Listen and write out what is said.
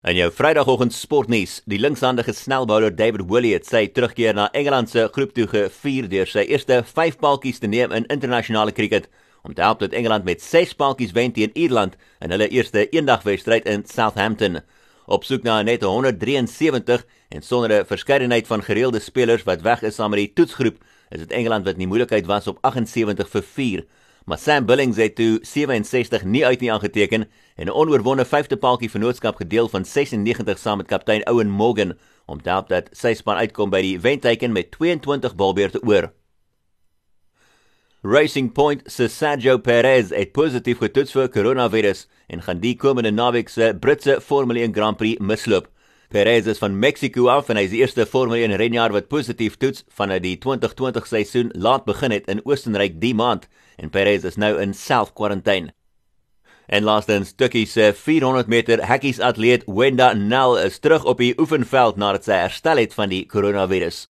In jou Vrydagoggend sportnuus, die linkshandige snelbouler David Willey het sy terugkeer na Engeland se groep toe gevier deur sy eerste 5 paaltjies te neem in internasionale kriket om te help dat Engeland met 6 paaltjies wen teen Ierland in hulle eerste eendagwedstryd in Southampton. Op soek na net 173 en sonder 'n verskeidenheid van gereelde spelers wat weg is saam met die toetsgroep, is dit Engeland wat in die moeilikheid was op 78 vir 4 maar Sam Billings het toe 67 nie uit nie aangeteken en 'n onoorwonde vyfde paaltjie vennootskap gedeel van 96 saam met kaptein Owen Morgan om te help dat sy span uitkom by die wenteken met 22 balbeurte oor. Racing Point se Sergio Perez het positief getoets vir coronavirus en gaan die komende naweek se Britse Formule 1 Grand Prix misloop. Perez is van Mexico af en hy is die eerste Formule 1 renjaer wat positief toets vanuit die 2020 seisoen laat begin het in Oostenryk die maand en Perez is nou in self quarantaine. En laastens, Tukkie se 400 meter hekkies atleet Wenda Nel is terug op die oefenveld nadat sy herstel het van die koronavirus.